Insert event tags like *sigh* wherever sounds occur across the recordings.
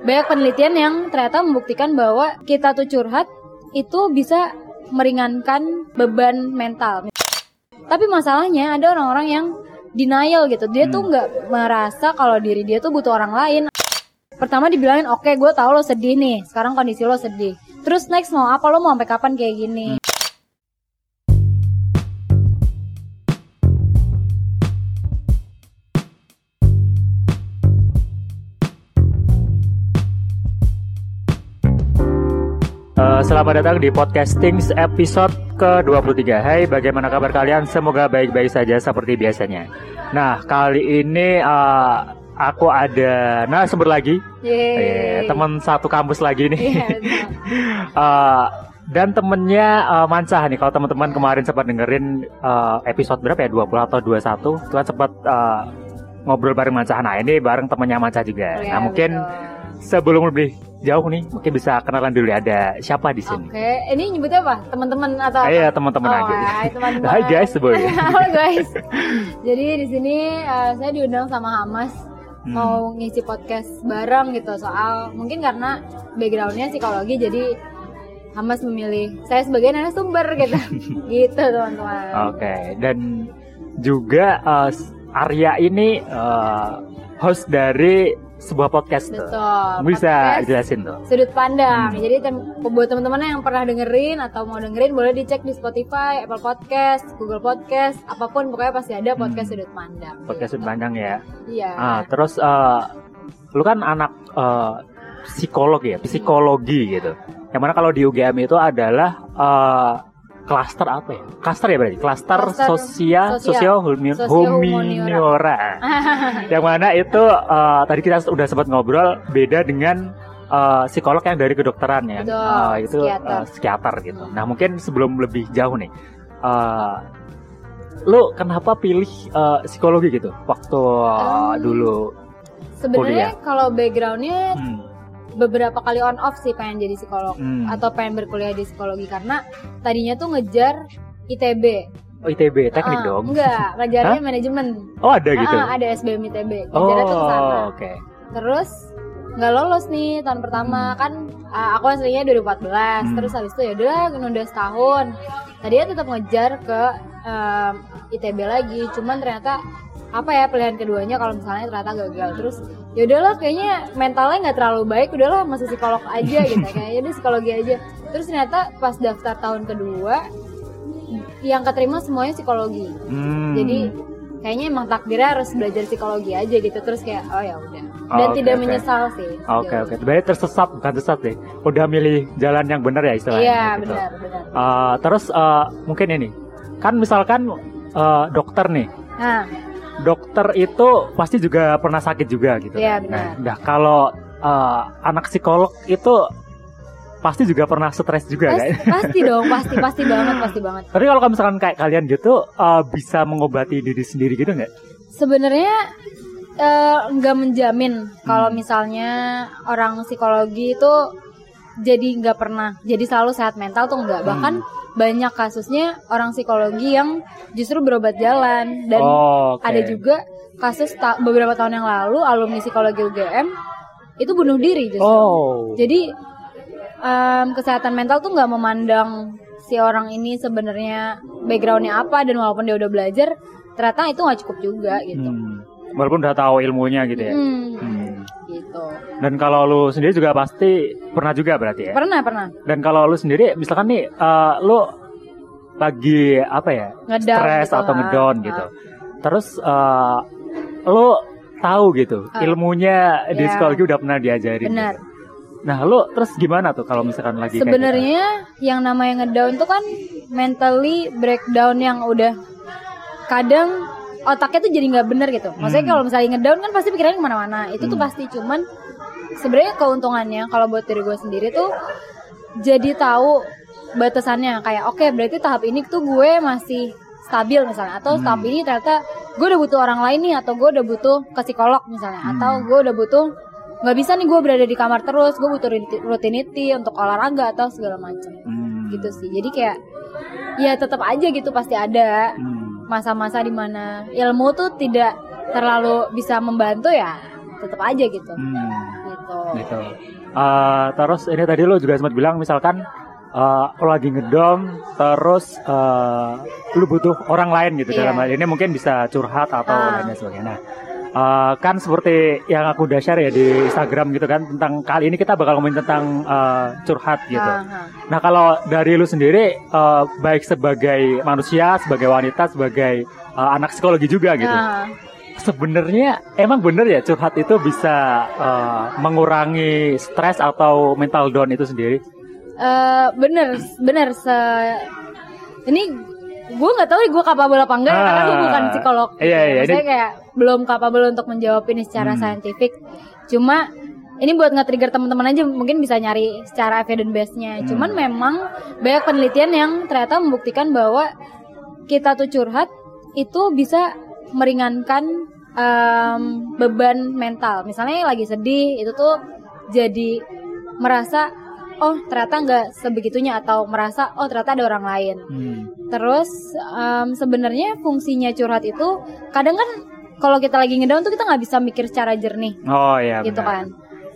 banyak penelitian yang ternyata membuktikan bahwa kita tuh curhat itu bisa meringankan beban mental. Tapi masalahnya ada orang-orang yang denial gitu. Dia tuh nggak merasa kalau diri dia tuh butuh orang lain. Pertama dibilangin, oke gue tahu lo sedih nih. Sekarang kondisi lo sedih. Terus next mau apa? Lo mau sampai kapan kayak gini? Uh, selamat datang di podcasting episode ke-23. Hai bagaimana kabar kalian? Semoga baik-baik saja seperti biasanya. Nah kali ini uh, aku ada narasumber lagi. Yeay. yeah, Teman satu kampus lagi nih. Iya, *laughs* uh, Dan temennya uh, Mancah nih. Kalau teman-teman kemarin sempat dengerin uh, episode berapa ya? 20 atau 21 Itu kan sempat uh, ngobrol bareng Mancah Nah ini bareng temennya Mancah juga. Iya, Nah mungkin betul. sebelum lebih jauh nih mungkin bisa kenalan dulu ya ada siapa di sini Oke, ini nyebutnya apa? Teman-teman atau? Iya teman-teman oh, aja. Hai teman-teman. Hai guys, boy. *laughs* Halo guys. Jadi di sini eh, saya diundang sama Hamas Hmm. mau ngisi podcast bareng gitu soal mungkin karena backgroundnya psikologi jadi Hamas memilih saya sebagai narasumber gitu. *laughs* gitu teman-teman. Oke dan juga eh, Arya ini eh, host dari sebuah podcast tuh. Betul. Bisa podcast jelasin tuh. sudut pandang. Hmm. Jadi tem- buat teman-teman yang pernah dengerin atau mau dengerin boleh dicek di Spotify, Apple Podcast, Google Podcast, apa pun pokoknya pasti ada podcast sudut pandang. Hmm. Podcast gitu. sudut pandang ya. Iya. Ah terus eh, lu kan anak eh, psikolog ya, psikologi gitu. Yang mana kalau di UGM itu adalah eh, klaster apa ya? Klaster ya berarti? Klaster sosial sosial. sosio humaniora. yang mana itu eh, tadi kita udah sempat ngobrol beda dengan eh, psikolog yang dari kedokteran ya Betul, Eh, itu psikiater. eh, psikiater gitu nah mungkin sebelum lebih jauh nih eh, lu kenapa pilih eh, psikologi gitu waktu Um, dulu Sebenarnya kalau backgroundnya Hmm, beberapa kali on off sih pengen jadi psikolog hmm. atau pengen berkuliah di psikologi karena tadinya tuh ngejar ITB. oh ITB teknik Ah, dong Enggak, ngejarnya manajemen. oh ada gitu Ah, ada SBM ITB. oh Ngejarnya tuh ke sana. oke Terus nggak lolos nih tahun pertama kan ah, aku aslinya 2014 Hmm. terus habis itu ya udah nunda setahun tadinya tetap ngejar ke em, ITB lagi cuman ternyata apa ya pilihan keduanya kalau misalnya ternyata gagal. Terus ya udahlah kayaknya mentalnya nggak terlalu baik udahlah masuk psikolog aja *laughs* gitu kayaknya udah psikologi aja. Terus ternyata pas daftar tahun kedua yang keterima semuanya psikologi. Hmm. jadi kayaknya emang takdirnya harus belajar psikologi aja gitu. Terus kayak oh ya udah. Dan Oh, oke, tidak oke. menyesal sih Oke sejauh oke, berarti tersesat bukan tersesat deh. Udah milih jalan yang benar ya istilahnya. iya gitu. benar benar. Uh, terus uh, mungkin ini, kan misalkan uh, dokter nih, nah dokter itu pasti juga pernah sakit juga gitu. Iya, kan. benar. Nah, nah, kalau uh, anak psikolog itu pasti juga pernah stres juga Pas- kan? pasti *laughs* dong pasti pasti banget pasti banget Tapi kalau misalkan kayak kalian gitu uh, bisa mengobati diri sendiri gitu nggak? sebenarnya eh, nggak menjamin kalau Hmm. misalnya orang psikologi itu jadi nggak pernah jadi selalu sehat mental tuh nggak bahkan banyak kasusnya orang psikologi yang justru berobat jalan dan Oh, oke. ada juga kasus ta- beberapa tahun yang lalu alumni psikologi UGM itu bunuh diri justru Oh. jadi em, kesehatan mental tuh nggak memandang si orang ini sebenarnya backgroundnya apa dan walaupun dia udah belajar ternyata itu nggak cukup juga gitu Hmm. Walaupun udah tahu ilmunya gitu ya. Hmm, Hmm. gitu Dan kalau lu sendiri juga pasti pernah juga berarti ya. pernah pernah Dan kalau lu sendiri misalkan nih eh, lu lagi apa ya? Stres gitu, atau ah, ngedown ah. gitu. Terus eh, lu tahu gitu Ah. ilmunya di Ya. psikologi udah pernah diajarin. benar gitu. Nah, lu terus gimana tuh kalau misalkan lagi gitu? sebenarnya yang namanya ngedown tuh kan mentally breakdown yang udah kadang otaknya tuh jadi nggak bener gitu maksudnya Hmm. kalau misalnya ngedown kan pasti pikirannya ke mana-mana itu tuh Hmm. pasti cuman sebenarnya keuntungannya kalau buat diri gue sendiri tuh jadi tahu batasannya kayak oke berarti tahap ini tuh gue masih stabil misalnya atau Hmm. tahap ini ternyata gue udah butuh orang lain nih atau gue udah butuh ke psikolog misalnya Hmm. atau gue udah butuh nggak bisa nih gue berada di kamar terus gue butuh ruti- rutinity untuk olahraga atau segala macam Hmm. gitu sih jadi kayak ya tetap aja gitu pasti ada Hmm. Masa-masa di mana ilmu tuh tidak terlalu bisa membantu ya tetap aja gitu Hmm. gitu gitu. Eh, terus ini tadi lo juga sempat bilang misalkan eh, lo lagi ngedom terus eh, lu butuh orang lain gitu Iya. dalam hal ini mungkin bisa curhat atau Ah. lain sebagainya. Nah, eh, kan seperti yang aku udah share ya di Instagram gitu kan tentang kali ini kita bakal ngomongin tentang eh, curhat gitu. Ah. Nah kalau dari lu sendiri eh, baik sebagai manusia, sebagai wanita, sebagai eh, anak psikologi juga gitu. Ah. Sebenarnya emang bener ya curhat itu bisa eh, mengurangi stres atau mental down itu sendiri. Eh, bener, bener. Se ini gue nggak tahu nih gue kapabel apa enggak ya, karena gue Ah. bukan psikolog. Iya, iya, Maksudnya ini- kayak belum kapabel untuk menjawab ini secara Hmm. saintifik. Cuma ini buat nge-trigger teman-teman aja mungkin bisa nyari secara evidence base-nya. Hmm. Cuman memang banyak penelitian yang ternyata membuktikan bahwa kita tuh curhat itu bisa meringankan em, beban mental. Misalnya lagi sedih itu tuh jadi merasa oh ternyata nggak sebegitunya atau merasa oh ternyata ada orang lain. Hmm. Terus em, sebenarnya fungsinya curhat itu kadang kan kalau kita lagi ngedown tuh kita nggak bisa mikir secara jernih Oh iya gitu benar. kan.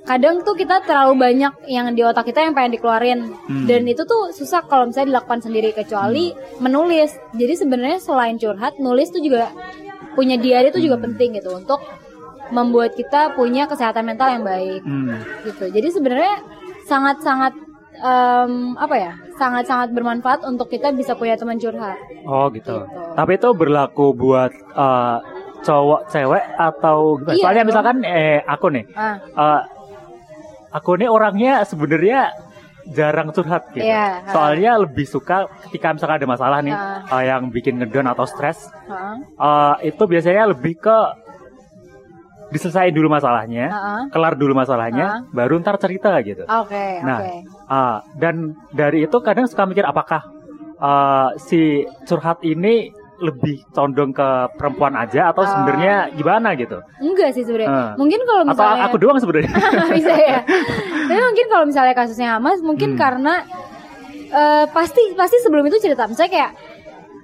Kadang tuh kita terlalu banyak yang di otak kita yang pengen dikeluarin Hmm. dan itu tuh susah kalau misalnya dilakukan sendiri kecuali menulis. Jadi sebenarnya selain curhat, nulis tuh juga punya diary itu juga Hmm. penting gitu untuk membuat kita punya kesehatan mental yang baik Hmm. gitu. Jadi sebenarnya sangat-sangat em, apa ya? Sangat-sangat bermanfaat untuk kita bisa punya teman curhat. Oh gitu. Gitu. Tapi itu berlaku buat eh, cowok, cewek atau gimana? Iya Soalnya dong. misalkan eh aku nih, Ah, eh, aku nih orangnya sebenarnya jarang curhat gitu. Ha. Soalnya lebih suka ketika misalkan ada masalah nih Ha. eh, yang bikin ngedown atau stres, ah, eh, itu biasanya lebih ke diselesain dulu masalahnya, ah, ah. kelar dulu masalahnya, baru ntar cerita gitu. Oke, Nah, oke. Ah, dan dari itu kadang suka mikir apakah ah, si curhat ini lebih condong ke perempuan aja atau Ah. sebenarnya gimana gitu? Enggak sih sebenarnya. Ah. Mungkin kalau Atau misalnya aku doang sebenarnya? *laughs* bisa ya. *laughs* Tapi mungkin kalau misalnya kasusnya Hamas mungkin Hmm. karena eh, pasti pasti sebelum itu cerita misalnya kayak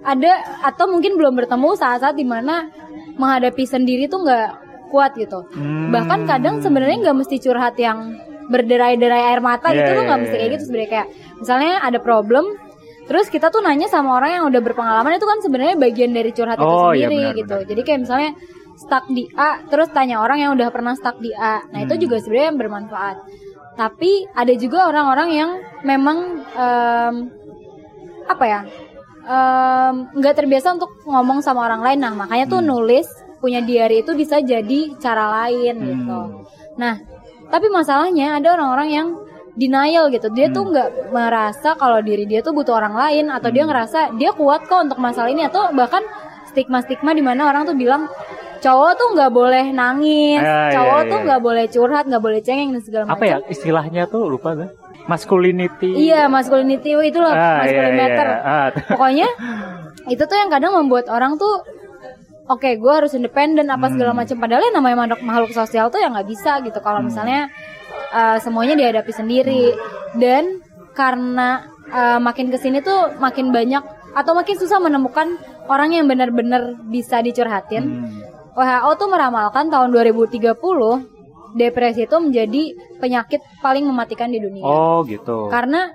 ada atau mungkin belum bertemu saat-saat di mana menghadapi sendiri tuh nggak kuat gitu. Hmm. Bahkan kadang sebenarnya nggak mesti curhat yang berderai-derai air mata gitu Iya, tuh nggak iya, mesti iya. kayak gitu sebenarnya kayak misalnya ada problem terus kita tuh nanya sama orang yang udah berpengalaman itu kan sebenarnya bagian dari curhat itu Oh, iya, sendiri benar, gitu. benar. Jadi kayak misalnya stuck di A terus tanya orang yang udah pernah stuck di A. Nah, itu Hmm. juga sebenarnya yang bermanfaat. Tapi ada juga orang-orang yang memang em, apa ya? nggak terbiasa untuk ngomong sama orang lain. Nah, makanya tuh Hmm. nulis punya diary itu bisa jadi cara lain Hmm. gitu. Nah, tapi masalahnya ada orang-orang yang denial gitu. Dia tuh Hmm. nggak merasa kalau diri dia tuh butuh orang lain atau dia Hmm. ngerasa dia kuat kok untuk masalah ini atau bahkan stigma-stigma di mana orang tuh bilang cowok tuh nggak boleh nangis, Ah, iya, cowok iya, tuh iya. nggak boleh curhat, nggak boleh cengeng dan segala macam. Apa ya istilahnya tuh lupa gue? Masculinity. Iya, masculinity itu loh, Ah, iya, masculine iya. matter. Ah, Pokoknya *laughs* itu tuh yang kadang membuat orang tuh Oke, gue harus independen apa segala Hmm. macam. Padahal yang namanya makhluk, makhluk sosial tuh ya nggak bisa gitu. Kalau Hmm. misalnya uh, semuanya dihadapi sendiri dan karena uh, makin ke sini tuh makin banyak atau makin susah menemukan orang yang benar-benar bisa dicurhatin. hmm. WHO tuh meramalkan tahun 2030 depresi itu menjadi penyakit paling mematikan di dunia. Oh gitu. Karena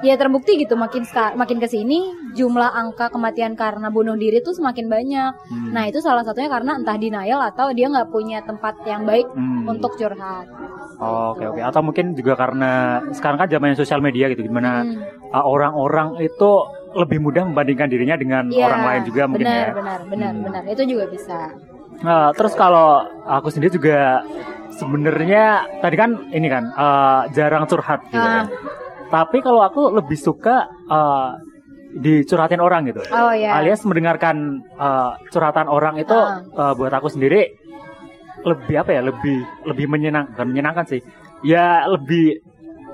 ya terbukti gitu makin makin ke sini jumlah angka kematian karena bunuh diri tuh semakin banyak. Hmm. Nah itu salah satunya karena entah denial atau dia nggak punya tempat yang baik Hmm. untuk curhat. Oh, Oke oke. Atau mungkin juga karena sekarang kan zamannya sosial media gitu, gimana Hmm. uh, orang-orang itu lebih mudah membandingkan dirinya dengan Iya, orang lain juga mungkin benar, ya. Benar, benar, Hmm. benar. Itu juga bisa. Nah, terus kalau aku sendiri juga sebenarnya tadi kan ini kan uh, jarang curhat gitu. Ah. kan. Tapi kalau aku lebih suka uh, dicurhatin orang gitu. Oh ya. Alias mendengarkan uh, curhatan orang itu Ah. uh, buat aku sendiri lebih apa ya? Lebih lebih menyenangkan, menyenangkan sih. Ya lebih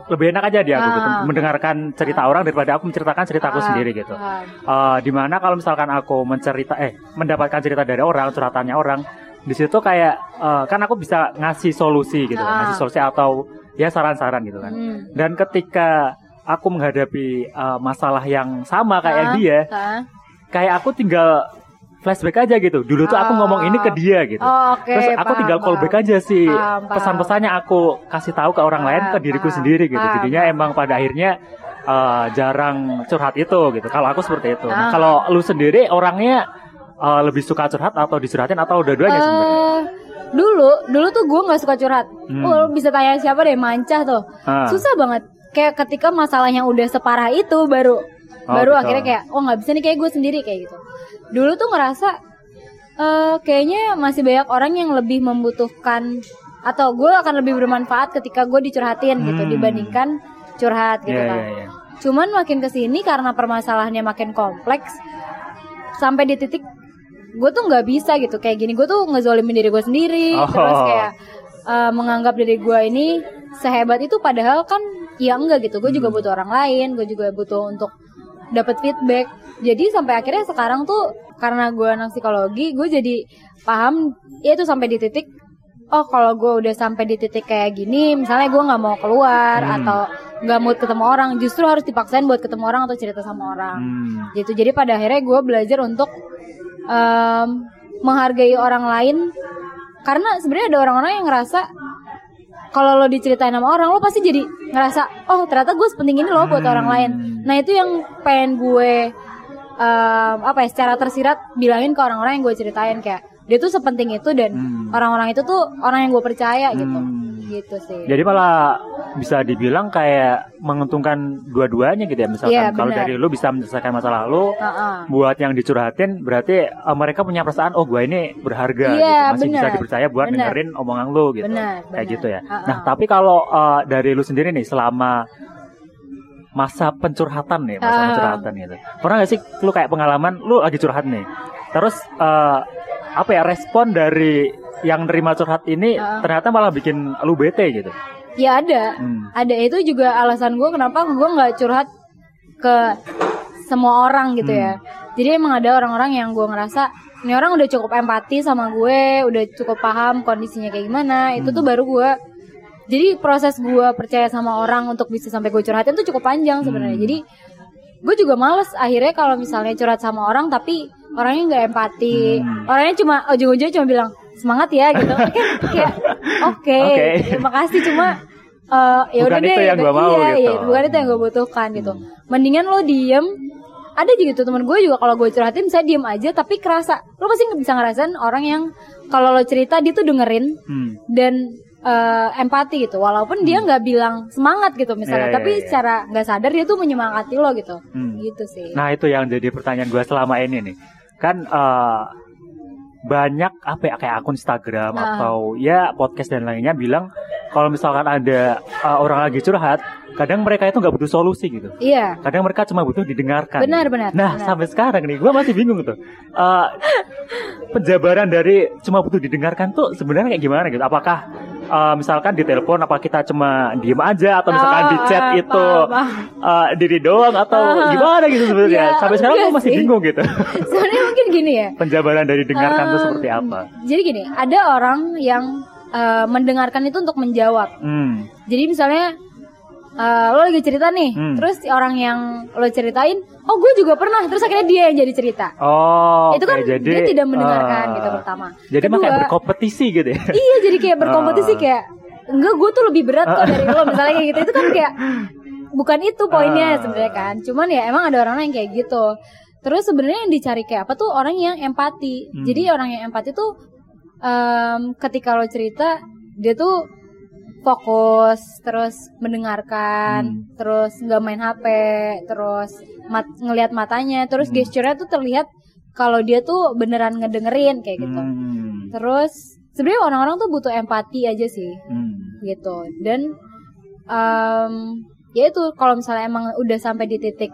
lebih enak aja dia aku gitu, Ah. mendengarkan cerita orang daripada aku menceritakan ceritaku Ah, sendiri gitu. Eh, di mana kalau misalkan aku mencerita eh mendapatkan cerita dari orang curhatannya orang di situ kayak eh, kan aku bisa ngasih solusi gitu Ah. ngasih solusi atau ya saran-saran gitu kan Hmm. dan ketika aku menghadapi eh, masalah yang sama kayak Ah, dia ah. kayak aku tinggal flashback aja gitu. Dulu tuh aku Oh. ngomong ini ke dia gitu. Oh, oke. Terus aku paham, tinggal paham. callback aja sih Paham, paham. pesan-pesannya aku kasih tahu ke orang lain ke Paham, diriku paham. sendiri gitu. Paham, Jadinya paham. emang pada akhirnya eh, jarang curhat itu gitu. Kalau aku seperti itu. Nah, Ah. kalau lu sendiri orangnya eh, lebih suka curhat atau dicurhatin atau dua-duanya sebenarnya? Eh, dulu, dulu tuh gue nggak suka curhat. Hmm. Oh, bisa tanya siapa deh, mancah tuh. Ah. Susah banget. Kayak ketika masalahnya udah separah itu baru Oh, baru gitu. akhirnya kayak oh nggak bisa nih kayak gue sendiri kayak gitu. Dulu tuh ngerasa eh kayaknya masih banyak orang yang lebih membutuhkan atau gue akan lebih bermanfaat ketika gue dicurhatin gitu Hmm. dibandingkan curhat gitu Iya, kan. iya, iya. Cuman makin ke sini karena permasalahannya makin kompleks sampai di titik gue tuh nggak bisa gitu. Kayak gini gue tuh ngezolimin diri gue sendiri. Oh. terus kayak eh, menganggap diri gue ini sehebat itu padahal kan ya enggak gitu. Gue juga butuh orang lain gue juga butuh untuk dapat feedback. Jadi sampai akhirnya sekarang tuh karena gue anak psikologi gue jadi paham ya itu sampai di titik oh kalau gue udah sampai di titik kayak gini misalnya gue nggak mau keluar Hmm. atau nggak mau ketemu orang justru harus dipaksain buat ketemu orang atau cerita sama orang. Hmm. gitu. Jadi pada akhirnya gue belajar untuk em, menghargai orang lain karena sebenarnya ada orang-orang yang ngerasa kalau lo diceritain sama orang lo pasti jadi ngerasa oh ternyata gue sepenting ini loh buat Hmm. orang lain nah itu yang pengen gue em, apa ya secara tersirat bilangin ke orang-orang yang gue ceritain kayak dia tuh sepenting itu dan Hmm. orang-orang itu tuh orang yang gue percaya gitu Hmm. gitu sih Jadi malah bisa dibilang kayak menguntungkan dua-duanya gitu ya misalkan Iya, kalau dari lu bisa menyelesaikan masalah lu Heeh. buat yang dicurhatin berarti eh, mereka punya perasaan oh gue ini berharga Iya, gitu masih bisa benar. dipercaya buat Benar. dengerin omongan lu gitu Benar, kayak benar. gitu ya Ha-ha. nah tapi kalau eh, dari lu sendiri nih selama masa pencurhatan nih masa Ah. pencurhatan gitu pernah gak sih lu kayak pengalaman lu lagi curhat nih terus eh, apa ya respon dari yang nerima curhat ini Ah. ternyata malah bikin lu bete gitu? Ya ada. Hmm. ada. Itu juga alasan gue kenapa gue nggak curhat ke semua orang gitu ya. Jadi emang ada orang-orang yang gue ngerasa ini orang udah cukup empati sama gue udah cukup paham kondisinya kayak gimana. Itu tuh baru gue jadi proses gue percaya sama orang untuk bisa sampai gue curhatin tuh cukup panjang sebenarnya. Hmm. jadi gue juga males akhirnya kalau misalnya curhat sama orang tapi orangnya nggak empati Hmm. orangnya cuma ujung-ujungnya cuma bilang semangat ya gitu *laughs* kan kayak oke Oke. terima kasih cuma eh ya udah deh yang gua mau iya, gitu. iya, bukan itu yang gue butuhkan gitu Hmm. mendingan lo diem ada juga gitu temen gue juga kalau gue curhatin saya diem aja tapi kerasa lo pasti bisa ngerasain orang yang kalau lo cerita dia tuh dengerin Hmm. dan eh, empati gitu walaupun dia nggak bilang semangat gitu misalnya iya, tapi iya. secara nggak sadar dia tuh menyemangati lo gitu Hmm. gitu sih Nah itu yang jadi pertanyaan gue selama ini nih Kan eh, banyak apa ya kayak akun Instagram Ah. atau ya podcast dan lainnya bilang kalau misalkan ada eh, orang lagi curhat, kadang mereka itu nggak butuh solusi gitu. iya Kadang mereka cuma butuh didengarkan. Benar, benar, Nah benar. sampai sekarang nih, gue masih bingung tuh. Eh, penjabaran dari cuma butuh didengarkan tuh sebenarnya kayak gimana gitu? Apakah eh, misalkan di telepon apa kita cuma diem aja atau misalkan Oh, di chat ah, itu paham, eh, diri doang atau Ah. gimana gitu sebenarnya? Ya, sampai sekarang enggak masih sih. bingung gitu. *laughs* sebenarnya mungkin gini ya Penjabaran dari dengarkan tuh Em, seperti apa? jadi gini ada orang yang eh, mendengarkan itu untuk menjawab Hmm. Jadi misalnya eh, lo lagi cerita nih, Hmm. terus orang yang lo ceritain, oh gue juga pernah, terus akhirnya dia yang jadi cerita. Oh, itu kan jadi dia tidak mendengarkan eh, gitu pertama. Jadi emang kayak Kedua, berkompetisi gitu ya. Iya jadi kayak *laughs* berkompetisi Ah. kayak enggak gue tuh lebih berat kok dari lo misalnya kayak gitu itu kan kayak bukan itu poinnya Ah. sebenarnya kan. Cuman ya emang ada orang yang kayak gitu. Terus sebenarnya yang dicari kayak apa tuh orang yang empati. Hmm. Jadi orang yang empati tuh em, ketika lo cerita dia tuh fokus terus mendengarkan Hmm. terus nggak main HP terus mat, ngelihat matanya terus Hmm. gesturnya tuh terlihat kalau dia tuh beneran ngedengerin kayak gitu Hmm. terus sebenarnya orang-orang tuh butuh empati aja sih Hmm. gitu dan em, ya itu kalau misalnya emang udah sampai di titik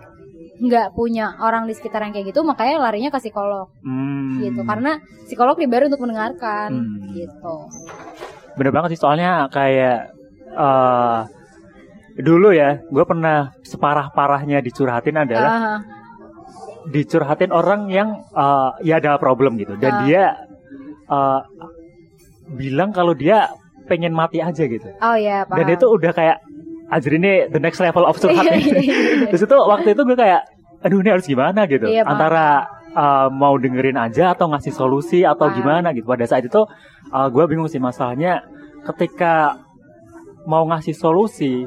nggak punya orang di sekitar yang kayak gitu makanya larinya ke psikolog Hmm. gitu karena psikolog dibayar untuk mendengarkan Hmm. gitu Bener banget sih soalnya kayak eh dulu ya, gue pernah separah parahnya dicurhatin adalah Ah, dicurhatin orang yang eh, ya ada problem gitu dan Ah. dia eh, bilang kalau dia pengen mati aja gitu. oh ya paham Dan itu udah kayak anjir ini the next level of *laughs* curhat Iya, iya, iya. Terus itu waktu itu gue kayak aduh ini harus gimana gitu paham. antara uh, mau dengerin aja atau ngasih solusi atau Ah. gimana gitu. Pada saat itu uh, gue bingung sih masalahnya ketika mau ngasih solusi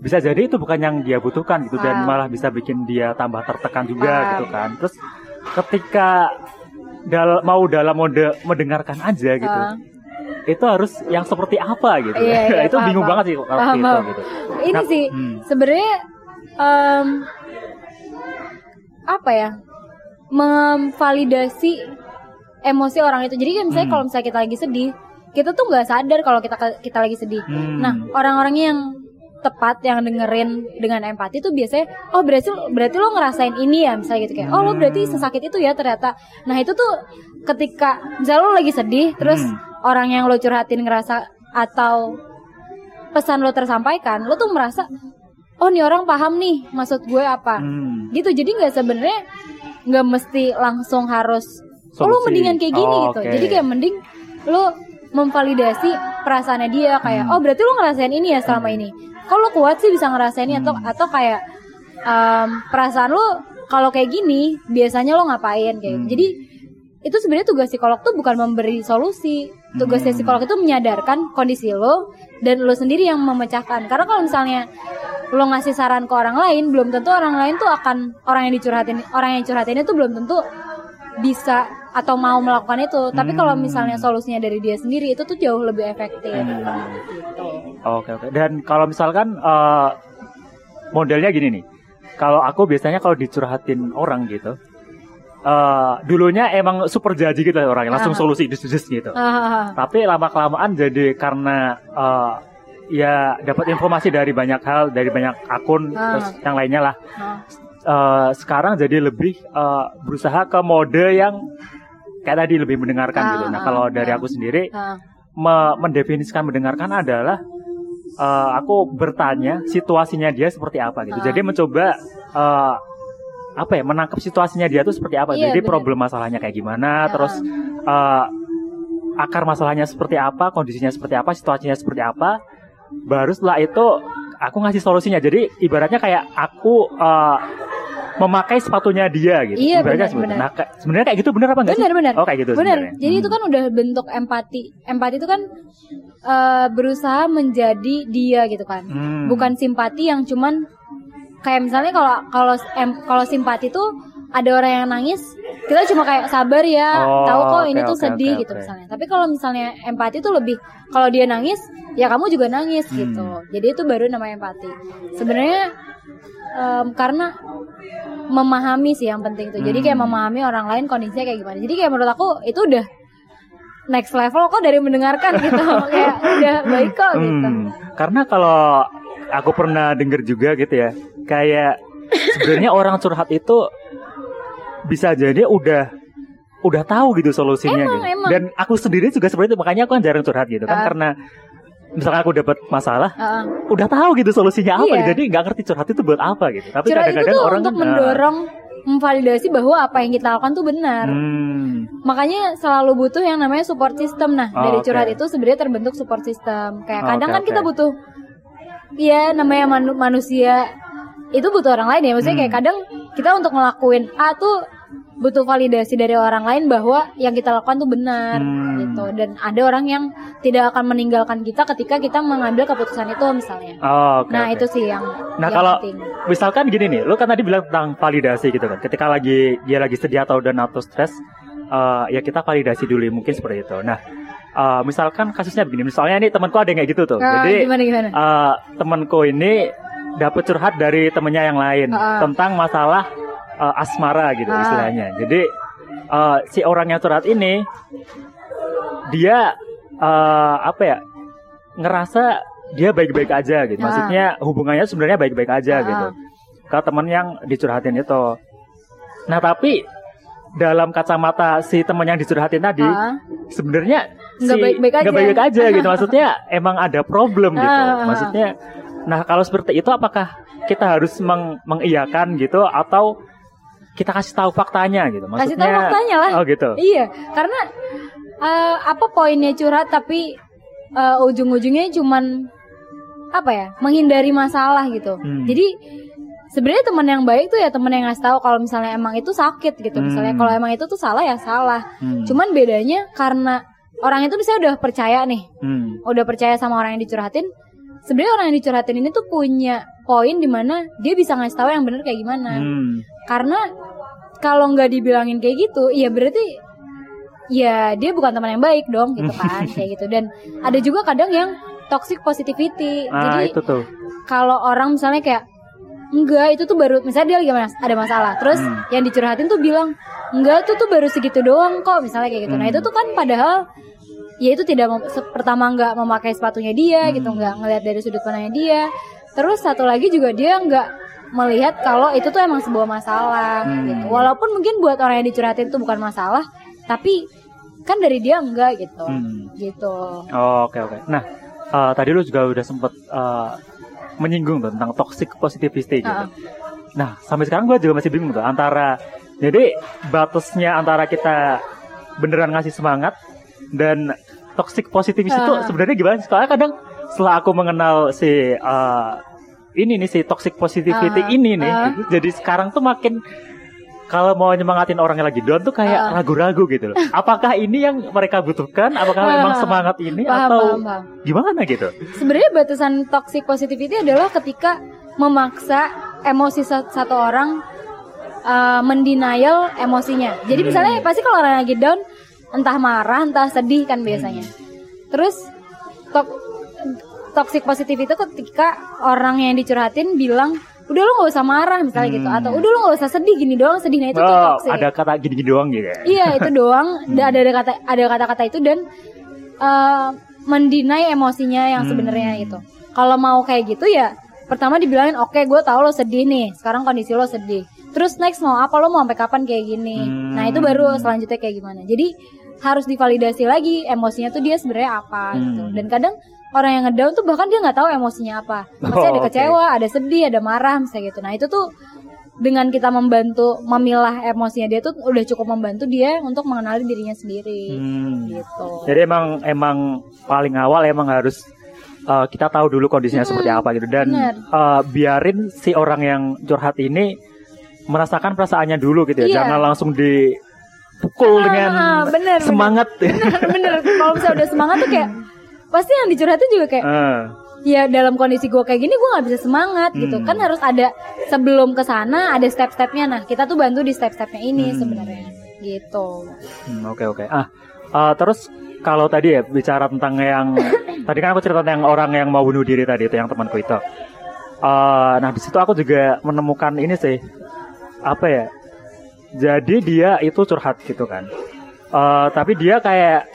bisa jadi itu bukan yang dia butuhkan gitu dan Ah. malah bisa bikin dia tambah tertekan juga Ah. gitu kan. Terus ketika dal mau dalam mode mendengarkan aja gitu. Ah. Itu harus yang seperti apa gitu. Iya, iya, *laughs* itu paham, bingung paham. banget sih kalau Paham, gitu, paham. gitu. ini Nah, sih hmm. sebenarnya em, apa ya memvalidasi emosi orang itu jadi kan misalnya Hmm. kalau misalnya kita lagi sedih kita tuh nggak sadar kalau kita kita lagi sedih Hmm. nah orang-orangnya yang tepat yang dengerin dengan empati tuh biasanya oh berarti berarti lo ngerasain ini ya misalnya gitu kayak oh lo berarti Hmm. sesakit itu ya ternyata nah itu tuh ketika misalnya lo lagi sedih terus Hmm. orang yang lo curhatin ngerasa atau pesan lo tersampaikan lo tuh merasa oh nih orang paham nih maksud gue apa Hmm. gitu jadi nggak sebenarnya nggak mesti langsung harus oh lo Solusi. mendingan kayak gini Oh, gitu oke. jadi kayak mending lo memvalidasi perasaannya dia kayak Hmm. oh berarti lo ngerasain ini ya selama ini kok lo kuat sih bisa ngerasain ini atau Hmm. atau kayak em, perasaan lo kalau kayak gini biasanya lo ngapain kayak gitu. Hmm. jadi itu sebenarnya tugas psikolog tuh bukan memberi solusi tugasnya Hmm. psikolog itu menyadarkan kondisi lo dan lo sendiri yang memecahkan karena kalau misalnya lo ngasih saran ke orang lain belum tentu orang lain tuh akan orang yang dicurhatin orang yang curhatin itu belum tentu bisa atau mau melakukan itu tapi kalau Hmm. misalnya solusinya dari dia sendiri itu tuh jauh lebih efektif Hmm. gitu Oke oke. Dan kalau misalkan eh, modelnya gini nih, kalau aku biasanya kalau dicurhatin orang gitu, eh dulunya emang super janji gitu orangnya, langsung Ah. solusi dis dis gitu. Ah, Tapi lama kelamaan jadi karena eh, ya dapat informasi dari banyak hal, dari banyak akun, Ah. terus yang lainnya lah. ah, Eh, sekarang jadi lebih eh, berusaha ke mode yang kayak tadi lebih mendengarkan Ah, gitu. Nah ah, kalau dari ah. aku sendiri ah. me- mendefinisikan mendengarkan adalah eh, aku bertanya situasinya dia seperti apa gitu. Ah. Jadi mencoba eh, apa ya menangkap situasinya dia tuh seperti apa. Iya, Jadi benar. problem masalahnya kayak gimana, Ah. terus eh, akar masalahnya seperti apa, kondisinya seperti apa, situasinya seperti apa. Baru setelah itu aku ngasih solusinya. Jadi ibaratnya kayak aku eh, memakai sepatunya dia gitu. Iya, Ibaratnya benar, itu. benar. Nah, sebenarnya kayak gitu bener apa enggak sih? benar benar Oh kayak gitu benar jadi itu Hmm. kan udah bentuk empati empati itu kan eh, berusaha menjadi dia gitu kan Hmm. bukan simpati yang cuman kayak misalnya kalau kalau kalau simpati tuh ada orang yang nangis kita cuma kayak sabar ya Oh, tahu kok ini oke, tuh oke, sedih oke, gitu misalnya. Tapi kalau misalnya empati tuh lebih kalau dia nangis ya kamu juga nangis Hmm. gitu. Jadi itu baru namanya empati. Sebenarnya em, karena memahami sih yang penting tuh. Jadi kayak Hmm. memahami orang lain kondisinya kayak gimana. Jadi kayak menurut aku itu udah next level kok dari mendengarkan gitu. *laughs* Kayak udah baik kok gitu. Hmm, karena kalau aku pernah denger juga gitu ya, kayak sebenarnya orang curhat itu bisa jadi udah udah tahu gitu solusinya Emang, gitu. emang. Dan aku sendiri juga seperti itu, makanya aku kan jarang curhat gitu kan Ah. karena misalkan aku dapat masalah, Heeh. udah tahu gitu solusinya apa, Iya. ya. jadi nggak ngerti curhat itu buat apa gitu. Tapi kadang-kadang orang untuk kan, mendorong memvalidasi bahwa apa yang kita lakukan tuh benar hmm, makanya selalu butuh yang namanya support system nah Oh, dari curhat itu sebenarnya terbentuk support system kayak Oh, kadang oke, kan kita oke. butuh ya namanya manu- manusia itu butuh orang lain ya maksudnya Hmm. kayak kadang kita untuk ngelakuin A tuh butuh validasi dari orang lain bahwa yang kita lakukan tuh benar Hmm. gitu dan ada orang yang tidak akan meninggalkan kita ketika kita mengambil keputusan itu misalnya oh, oke, nah oke. itu sih yang Nah yang kalau penting. misalkan gini nih, lu kan tadi bilang tentang validasi gitu kan. Ketika lagi dia lagi sedih atau dan atau stres, eh, ya kita validasi dulu mungkin seperti itu. Nah, eh, misalkan kasusnya begini, misalnya ini temanku ada yang kayak gitu tuh. Ah, Jadi gimana gimana eh, temanku ini dapat curhat dari temennya yang lain Ah. tentang masalah eh, asmara gitu Ah. istilahnya. Jadi eh, si orang yang curhat ini dia eh, apa ya ngerasa dia baik-baik aja gitu. Maksudnya hubungannya sebenarnya baik-baik aja Ah. gitu. Ke teman yang dicurhatin itu. Nah tapi dalam kacamata si teman yang dicurhatin tadi Ah. sebenarnya Nggak si- baik-baik aja. nggak baik-baik aja gitu. *laughs* Maksudnya emang ada problem gitu. Maksudnya nah kalau seperti itu apakah kita harus meng mengiyakan gitu atau kita kasih tahu faktanya gitu. Kasih Maksudnya tahu faktanya lah. Oh gitu. Iya, karena eh, apa poinnya curhat tapi eh, ujung-ujungnya cuman apa ya menghindari masalah gitu. Hmm. Jadi sebenarnya teman yang baik tuh ya teman yang ngasih tahu kalau misalnya emang itu sakit gitu misalnya Hmm. kalau emang itu tuh salah ya salah Hmm. cuman bedanya karena orang itu bisa udah percaya nih Hmm. udah percaya sama orang yang dicurhatin sebenarnya orang yang dicurhatin ini tuh punya poin di mana dia bisa ngasih tahu yang bener kayak gimana Hmm. karena kalau nggak dibilangin kayak gitu ya berarti ya dia bukan teman yang baik dong gitu *laughs* kan kayak gitu dan ada juga kadang yang toxic positivity Ah, jadi itu tuh. kalau orang misalnya kayak enggak itu tuh baru misalnya dia lagi mas- ada masalah terus Hmm. yang dicurhatin tuh bilang enggak itu tuh baru segitu doang kok misalnya kayak gitu nah Hmm. itu tuh kan padahal ya itu tidak mem- pertama nggak memakai sepatunya dia Hmm. gitu nggak ngelihat dari sudut pandangnya dia terus satu lagi juga dia nggak melihat kalau itu tuh emang sebuah masalah Hmm. gitu walaupun mungkin buat orang yang dicurhatin itu bukan masalah tapi kan dari dia enggak gitu Hmm. gitu Oh, Oke oke. Nah, eh, tadi lu juga udah sempet eh, menyinggung tuh tentang toxic positivity gitu. Ah. Nah, sampai sekarang gue juga masih bingung tuh antara jadi batasnya antara kita beneran ngasih semangat dan toxic positivity itu Ah. sebenarnya gimana sih? Soalnya kadang setelah aku mengenal si eh, ini nih si toxic positivity Ah. ini nih, Ah. jadi sekarang tuh makin kalau mau nyemangatin orang yang lagi down tuh kayak ragu-ragu gitu loh. *laughs* Apakah ini yang mereka butuhkan? Apakah Ah. memang semangat ini paham atau paham paham gimana gitu? sebenarnya batasan toxic positivity adalah ketika memaksa emosi sa- satu orang uh, mendenial emosinya. Jadi Hmm. misalnya pasti kalau orang lagi down entah marah, entah sedih kan biasanya. Terus to- toxic positivity itu ketika orang yang dicurhatin bilang udah lu nggak usah marah misalnya gitu Hmm. atau udah lu nggak usah sedih gini doang sedih nah itu tuh Oh, toxic ada kata gini-gini doang gitu ya. iya itu *laughs* doang Hmm. Da- ada ada kata ada kata-kata itu dan eh mendinai emosinya yang Hmm. sebenarnya itu kalau mau kayak gitu ya pertama dibilangin oke gue tahu lo sedih nih sekarang kondisi lo sedih terus next mau apa lo mau sampai kapan kayak gini Hmm. nah itu baru selanjutnya kayak gimana jadi harus divalidasi lagi emosinya tuh dia sebenarnya apa gitu Hmm. dan kadang orang yang ngedown tuh bahkan dia nggak tahu emosinya apa Oh, ada oke. kecewa ada sedih ada marah misalnya gitu nah itu tuh dengan kita membantu memilah emosinya dia tuh udah cukup membantu dia untuk mengenali dirinya sendiri Hmm. gitu Jadi emang emang paling awal emang harus uh, kita tahu dulu kondisinya Hmm, seperti apa gitu dan bener. uh, biarin si orang yang curhat ini merasakan perasaannya dulu gitu ya. Iya. Jangan langsung dipukul dengan Ah, bener, bener. semangat. *laughs* bener kalau misalnya udah semangat tuh kayak pasti yang dicurhatin juga kayak Eh, ya dalam kondisi gue kayak gini gue nggak bisa semangat gitu Hmm. kan harus ada sebelum ke sana ada step-stepnya nah kita tuh bantu di step-stepnya ini Hmm. sebenarnya gitu hmm, Oke oke. Ah uh, terus kalau tadi ya bicara tentang yang *coughs* tadi kan aku cerita tentang orang yang mau bunuh diri tadi itu yang temanku itu. Uh, nah di situ aku juga menemukan ini sih apa ya? Jadi dia itu curhat gitu kan. Uh, tapi dia kayak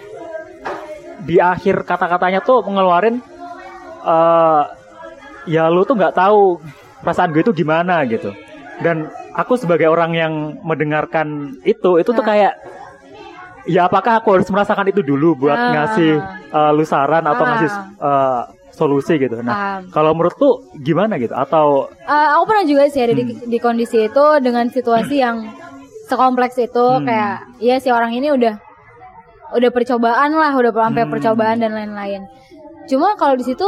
di akhir kata-katanya tuh ngeluarin uh, ya lu tuh nggak tahu perasaan gue itu gimana gitu. Dan aku sebagai orang yang mendengarkan itu itu tuh Nah. kayak ya apakah aku harus merasakan itu dulu buat Ah. ngasih uh, lu saran atau Ah. ngasih uh, solusi gitu. Nah, Paham. kalau menurut lu gimana gitu atau Eh, aku pernah juga sih ada di, Hmm. di kondisi itu dengan situasi yang sekompleks itu Hmm. kayak ya si orang ini udah udah percobaan lah udah sampai Hmm. percobaan dan lain-lain cuma kalau di situ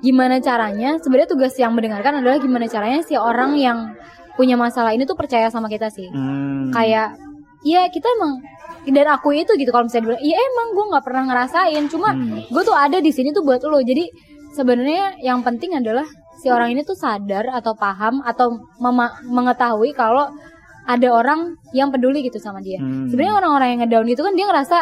gimana caranya sebenarnya tugas yang mendengarkan adalah gimana caranya si orang yang punya masalah ini tuh percaya sama kita sih hmm, kayak ya kita emang dan aku itu gitu kalau misalnya bilang iya emang gue nggak pernah ngerasain cuma Hmm. gue tuh ada di sini tuh buat lo jadi sebenarnya yang penting adalah si orang ini tuh sadar atau paham atau mema- mengetahui kalau ada orang yang peduli gitu sama dia Hmm. sebenarnya orang-orang yang ngedown itu kan dia ngerasa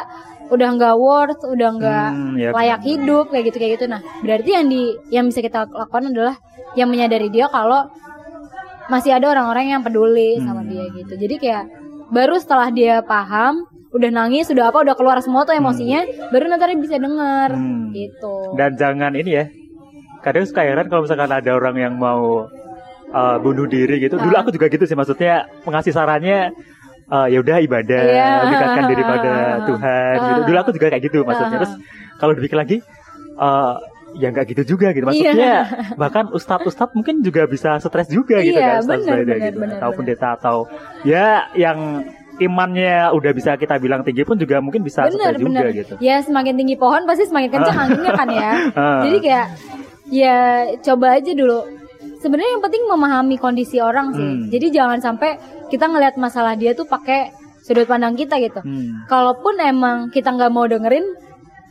udah nggak worth udah nggak Hmm, ya layak benar. hidup kayak gitu kayak gitu nah berarti yang di yang bisa kita lakukan adalah yang menyadari dia kalau masih ada orang-orang yang peduli sama Hmm. dia gitu jadi kayak baru setelah dia paham udah nangis sudah apa udah keluar semua tuh emosinya baru nanti bisa denger Hmm. gitu Dan jangan ini ya. Kadang suka heran kalau misalkan ada orang yang mau uh, bunuh diri gitu. Dulu aku juga gitu sih maksudnya mengasih sarannya uh, ya udah ibadah, Iya. dekatkan diri pada *laughs* Tuhan gitu. Dulu aku juga kayak gitu maksudnya. Terus kalau dipikir lagi uh, ya nggak gitu juga gitu. Maksudnya Iya. *laughs* bahkan ustadz-ustadz mungkin juga bisa stres juga gitu Iya, kan ustadz benar, beda benar, gitu. benar, atau benar. pendeta atau ya yang imannya udah bisa kita bilang tinggi pun juga mungkin bisa bener stres bener juga gitu. ya semakin tinggi pohon pasti semakin kencang *laughs* anginnya kan ya jadi kayak ya coba aja dulu sebenarnya yang penting memahami kondisi orang sih. Hmm. Jadi jangan sampai kita ngelihat masalah dia tuh pakai sudut pandang kita gitu. Hmm. Kalaupun emang kita nggak mau dengerin,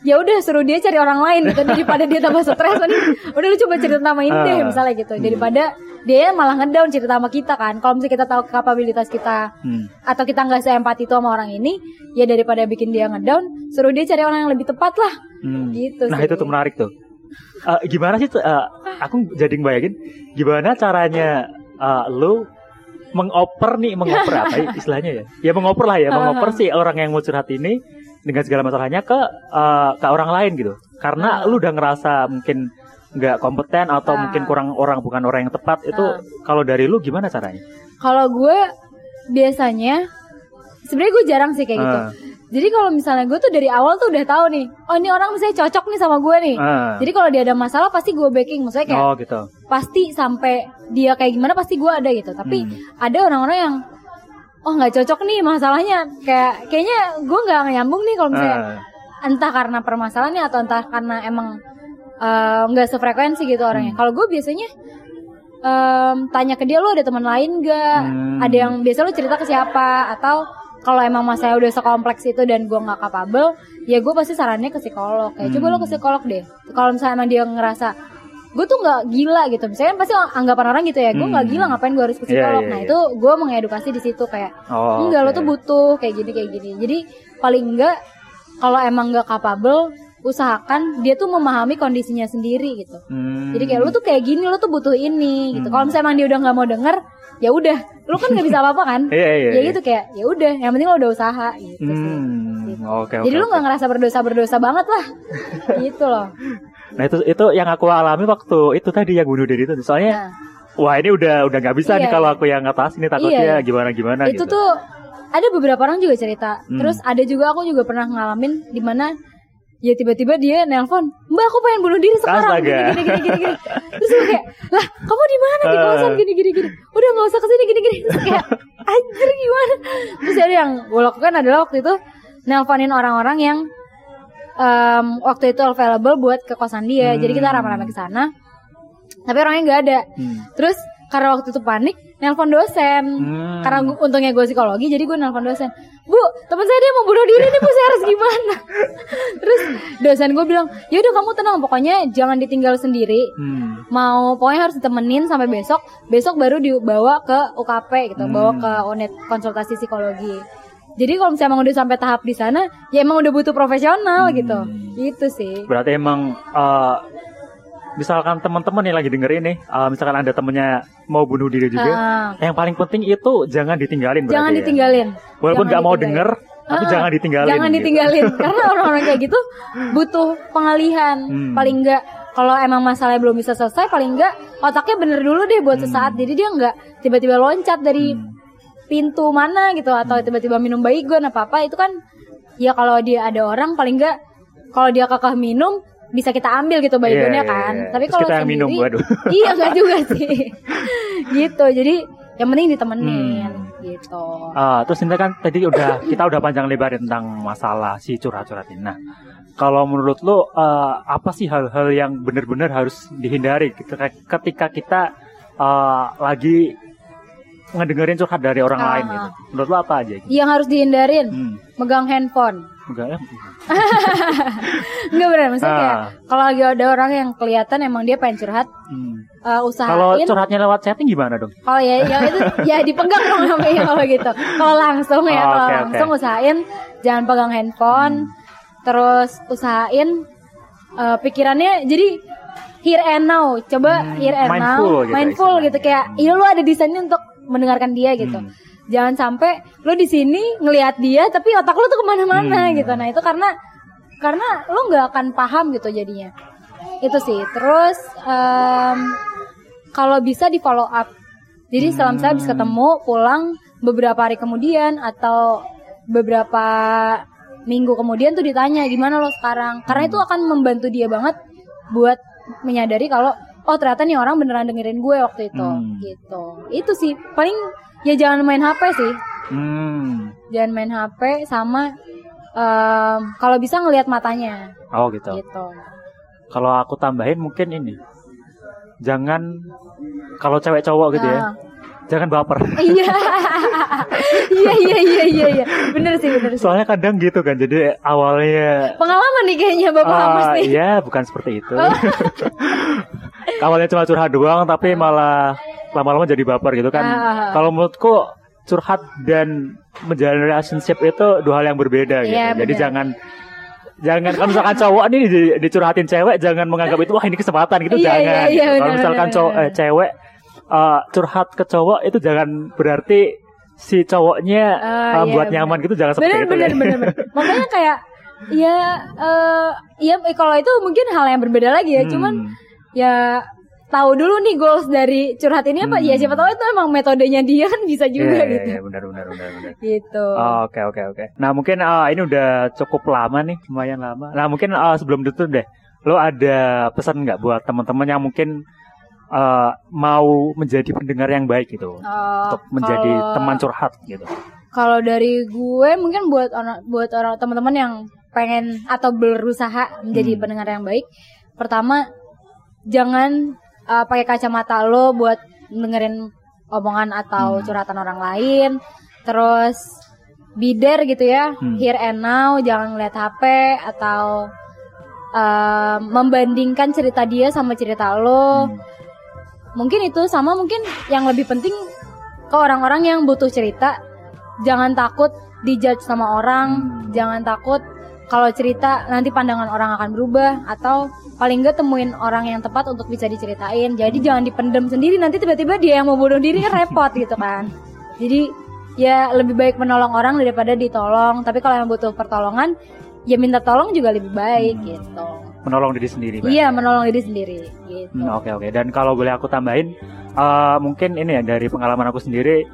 ya udah suruh dia cari orang lain gitu *laughs* daripada dia tambah stres. Mending, udah lu coba cerita sama ini deh Ah. misalnya gitu. Daripada dia malah ngedown cerita sama kita kan. Kalau misalnya kita tahu kapabilitas kita Hmm. atau kita nggak seempati itu sama orang ini, ya daripada bikin dia ngedown, suruh dia cari orang yang lebih tepat lah. Hmm. Gitu Nah sih. itu tuh menarik tuh. Eh, gimana sih? eh, aku jadi ngebayangin gimana caranya eh, lu mengoper nih, mengoper apa ya istilahnya ya? Ya mengoper lah ya, mengoper sih orang yang mau curhat ini dengan segala masalahnya ke eh, ke orang lain gitu. Karena Ah. lu udah ngerasa mungkin nggak kompeten atau Ah. mungkin kurang orang bukan orang yang tepat itu Ah. kalau dari lu gimana caranya? Kalau gue biasanya sebenarnya gue jarang sih kayak gitu. Jadi kalau misalnya gue tuh dari awal tuh udah tahu nih, oh ini orang misalnya cocok nih sama gue nih. Ah. Jadi kalau dia ada masalah pasti gue backing, maksudnya kayak oh gitu. pasti sampai dia kayak gimana pasti gue ada gitu. Tapi Hmm. ada orang-orang yang oh nggak cocok nih masalahnya, kayak kayaknya gue nggak nyambung nih kalau misalnya Ah. entah karena permasalahannya atau entah karena emang eh, nggak sefrekuensi gitu orangnya. Hmm. Kalau gue biasanya em, tanya ke dia lo ada teman lain gak? Hmm. Ada yang biasa lo cerita ke siapa? Atau kalau emang masalah udah sekompleks itu dan gue nggak kapabel, ya gue pasti sarannya ke psikolog. Kayak coba lo ke Hmm. psikolog deh. Kalau misalnya emang dia ngerasa gue tuh nggak gila gitu, misalnya pasti anggapan orang gitu ya, gue nggak Hmm. gila ngapain gue harus ke Iya, psikolog. iya, nah iya. itu gue mengedukasi di situ kayak Oh, enggak lo oke. tuh butuh kayak gini kayak gini. Jadi paling enggak kalau emang nggak kapabel, usahakan dia tuh memahami kondisinya sendiri gitu. Hmm. Jadi kayak lu tuh kayak gini, lu tuh butuh ini gitu. Hmm. Kalau misalnya emang dia udah nggak mau denger, ya udah, lu kan nggak bisa apa-apa kan? *laughs* Iya, iya, ya iya. gitu kayak, ya udah, yang penting lo udah usaha gitu sih. Hmm. Gitu. Oke, oke. Jadi lu oke. nggak ngerasa berdosa berdosa banget lah, *laughs* gitu loh. Nah itu itu yang aku alami waktu itu tadi yang bunuh diri itu. Soalnya Nah, wah ini udah udah nggak bisa nih Iya, kalau iya. aku yang atas ini takutnya Iya, iya. gimana gimana itu gitu. tuh ada beberapa orang juga cerita. Hmm. Terus ada juga aku juga pernah ngalamin di mana ya tiba-tiba dia nelpon, mbak aku pengen bunuh diri sekarang, gini gini gini gini gini. Terus gue kayak, lah kamu di mana di kosan Eh. gini gini gini. Udah nggak usah ke sini gini gini. Terus kayak, anjir gimana? Terus ada yang gue lakukan adalah waktu itu nelponin orang-orang yang em, waktu itu available buat ke kosan dia. Jadi kita Hmm. rame-rame ke sana. Tapi orangnya nggak ada. Hmm. Terus karena waktu itu panik, nelpon dosen. Hmm. Karena gua- untungnya gue psikologi, jadi gue nelpon dosen. Bu, teman saya dia mau bunuh diri nih, bu saya harus gimana? *laughs* Terus dosen gue bilang, ya udah kamu tenang, pokoknya jangan ditinggal sendiri. Hmm. Mau pokoknya harus ditemenin sampai besok. Besok baru dibawa ke UKP gitu, Hmm. bawa ke unit konsultasi psikologi. Jadi kalau misalnya emang udah sampai tahap di sana, ya emang udah butuh profesional Hmm. gitu. Gitu sih. Berarti emang eh, misalkan teman-teman yang lagi dengerin nih, eh, misalkan ada temennya mau bunuh diri juga, Ah, yang paling penting itu jangan ditinggalin. jangan ya. ditinggalin. Walaupun Jangan nggak mau denger, tapi Ah, jangan ditinggalin. Jangan gitu. ditinggalin *laughs* karena orang-orang kayak gitu butuh pengalihan. Hmm. Paling enggak kalau emang masalahnya belum bisa selesai, paling enggak otaknya bener dulu deh buat Hmm. sesaat. Jadi dia enggak tiba-tiba loncat dari Hmm. pintu mana gitu atau tiba-tiba minum baygon apa apa itu kan ya kalau dia ada orang paling enggak kalau dia kakak minum bisa kita ambil gitu baygonnya Iya, iya, kan. iya. Tapi Terus kalau sendiri minum, waduh. *laughs* iya enggak juga sih. *laughs* gitu. Jadi yang penting ditemenin Hmm. gitu. Ah, terus ini kan tadi udah kita udah panjang lebar tentang masalah si curhat-curhat ini. Nah, kalau menurut lo eh, apa sih hal-hal yang benar-benar harus dihindari ketika, ketika kita eh, lagi ngedengerin curhat dari orang Ah. lain gitu? Menurut lo apa aja? Gitu? Yang harus dihindarin Hmm, megang handphone. Enggak ya? *laughs* Enggak benar maksudnya Ah. kayak kalau lagi ada orang yang kelihatan emang dia pengen curhat, Hmm. uh, Kalau usahain. curhatnya lewat chatting gimana dong? Kalau ya, ya itu *laughs* ya dipegang dong namanya kalau gitu. Kalau langsung ya, Oh, kalau oke, langsung oke. usahain jangan pegang handphone. Terus usahain uh, pikirannya jadi here and now. Coba Hmm, here and mindful now, gitu mindful gitu kayak iya lu ada di sana untuk mendengarkan dia gitu. Hmm. Jangan sampai lu di sini ngelihat dia tapi otak lu tuh ke mana-mana Hmm. gitu. Nah itu karena karena lu nggak akan paham gitu jadinya. Itu sih. Terus em, kalau bisa di follow up. Jadi setelah misalnya habis ketemu pulang beberapa hari kemudian atau beberapa minggu kemudian tuh ditanya gimana lo sekarang. Karena itu akan membantu dia banget buat menyadari kalau oh ternyata nih orang beneran dengerin gue waktu itu Hmm. gitu. Itu sih paling ya jangan main HP sih. Hmm. Jangan main HP sama em, kalau bisa ngelihat matanya Oh gitu. gitu. Kalau aku tambahin mungkin ini. jangan kalau cewek cowok gitu ya Ah. jangan baper *laughs* Iya. Iya iya iya iya iya. Bener sih bener sih. soalnya kadang gitu kan jadi awalnya Pengalaman nih kayaknya Bapak Ah, Hamas nih. Iya, bukan seperti itu. Oh. *laughs* Awalnya cuma curhat doang, tapi malah lama-lama jadi baper gitu kan. Ah. Kalau menurutku curhat dan menjalin relationship itu dua hal yang berbeda gitu. Iya, Jadi benar. jangan jangan kalau misalkan cowok nih di- dicurhatin cewek jangan menganggap itu wah ini kesempatan gitu Iya, jangan. iya, iya, gitu. Kalau misalkan cowok eh, cewek eh, curhat ke cowok itu jangan berarti si cowoknya eh, iya, buat benar. nyaman gitu jangan seperti Bener itu. bener ya. bener bener. *laughs* Makanya kayak ya eh ya kalau itu mungkin hal yang berbeda lagi ya. Hmm. Cuman ya tahu dulu nih goals dari curhat ini apa? Hmm. Ya siapa tahu itu emang metodenya dia kan bisa juga Iya, iya, gitu. iya, benar benar benar benar. Gitu. Oh, Oke oke oke. Nah mungkin uh, ini udah cukup lama nih, lumayan lama. Nah mungkin uh, sebelum itu deh, lo ada pesan nggak buat teman-teman yang mungkin uh, mau menjadi pendengar yang baik gitu, Oh, untuk menjadi kalau- teman curhat gitu. Kalau dari gue mungkin buat orang buat orang teman-teman yang pengen atau berusaha menjadi Hmm. pendengar yang baik, pertama jangan uh, pakai kacamata lo buat dengerin omongan atau Hmm. curhatan orang lain. Terus bider gitu ya, Hmm. here and now, jangan ngeliat HP atau uh, membandingkan cerita dia sama cerita lo Hmm. mungkin itu sama mungkin yang lebih penting ke orang-orang yang butuh cerita jangan takut dijudge sama orang Hmm. jangan takut kalau cerita nanti pandangan orang akan berubah atau paling nggak temuin orang yang tepat untuk bisa diceritain jadi jangan dipendam sendiri nanti tiba-tiba dia yang mau bunuh diri kan repot gitu kan jadi ya lebih baik menolong orang daripada ditolong tapi kalau yang butuh pertolongan ya minta tolong juga lebih baik Hmm. gitu Menolong diri sendiri. Mbak. iya menolong diri sendiri gitu Hmm, Oke oke. Dan kalau boleh aku tambahin, uh, mungkin ini ya dari pengalaman aku sendiri,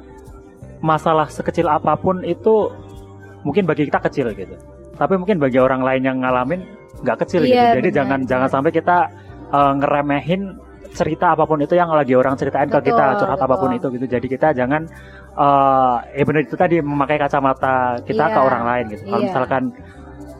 masalah sekecil apa pun itu mungkin bagi kita kecil gitu. Tapi mungkin bagi orang lain yang ngalamin nggak kecil Iya, gitu. Jadi benar, jangan jangan sampai kita uh, ngeremehin cerita apa pun itu yang lagi orang ceritain ke Betul, kita, curhat betul. apa pun itu gitu. Jadi kita jangan uh, ya benar itu tadi memakai kacamata kita ke Iya, orang lain gitu. Kalau iya. misalkan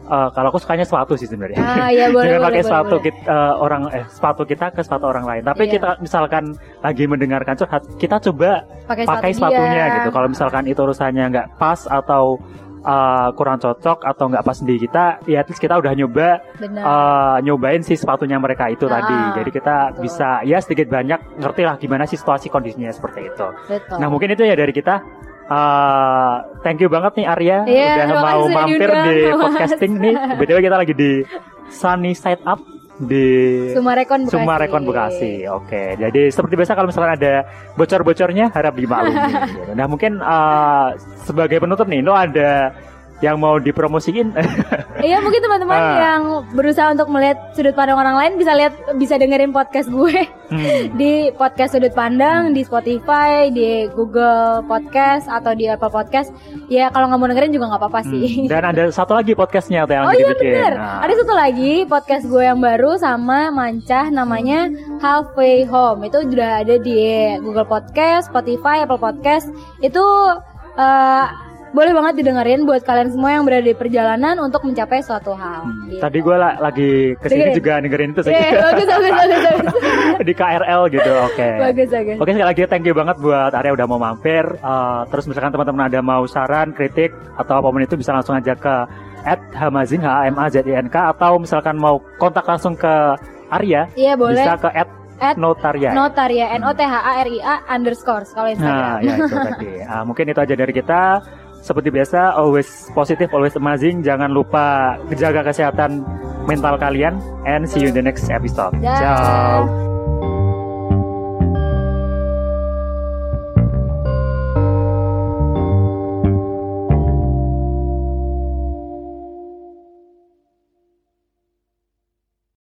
uh, kalau aku sukanya sepatu sih sebenarnya. ah ya *laughs* boleh Jangan boleh, pakai boleh, sepatu boleh. kita eh, orang eh sepatu kita ke sepatu orang lain. Tapi Iya. kita misalkan lagi mendengarkan curhat, kita coba pakai, pakai sepatu sepatunya dia. gitu. Kalau misalkan itu urusannya nggak pas atau eh, kurang cocok atau nggak pas di kita, ya at least kita udah nyoba eh, nyobain si sepatunya mereka itu Ah, tadi. Jadi kita betul. bisa ya sedikit banyak ngerti lah gimana sih situasi kondisinya seperti itu. betul Nah mungkin itu ya dari kita. Eh, thank you banget nih Arya Iya, udah mau mampir di Mas. podcasting nih. BTW kita lagi di Sunny Side Up di Sumarekon Bekasi. Sumarekon Bekasi. Oke, jadi seperti biasa kalau misalnya ada bocor-bocornya harap dimaklumi. *laughs* Nah mungkin eh, sebagai penutup nih, lo ada yang mau dipromosiin? *laughs* Iya mungkin teman-teman Ah. yang berusaha untuk melihat sudut pandang orang lain bisa lihat bisa dengerin podcast gue Hmm. *laughs* di podcast sudut pandang di Spotify di Google Podcast atau di Apple Podcast ya kalau nggak mau dengerin juga nggak apa-apa sih Hmm. Dan ada satu lagi podcastnya yang Oh iya bener Nah. Ada satu lagi podcast gue yang baru sama Mancah namanya Halfway Home Itu udah ada di Google Podcast, Spotify, Apple Podcast Itu eh, boleh banget didengerin buat kalian semua yang berada di perjalanan untuk mencapai suatu hal Hmm, gitu. Tadi gue la- lagi ke sini Dengerin. juga dengerin itu sih. Iya, bagus, bagus, bagus, bagus. *laughs* di KRL gitu. Oke. bagus, bagus. Oke sekali lagi thank you banget buat Arya udah mau mampir. Uh, terus misalkan teman-teman ada mau saran, kritik atau apa pun itu bisa langsung aja ke at Hamazin H A M A Z I N K atau misalkan mau kontak langsung ke Arya Iya boleh. bisa ke at At Notaria. Notaria N O T H A R I A underscore kalau Nah, Instagram. ya itu tadi. *laughs* Ah, mungkin itu aja dari kita. Seperti biasa, always positive, always amazing. Jangan lupa jaga kesehatan mental kalian. And see you in the next episode. Ciao.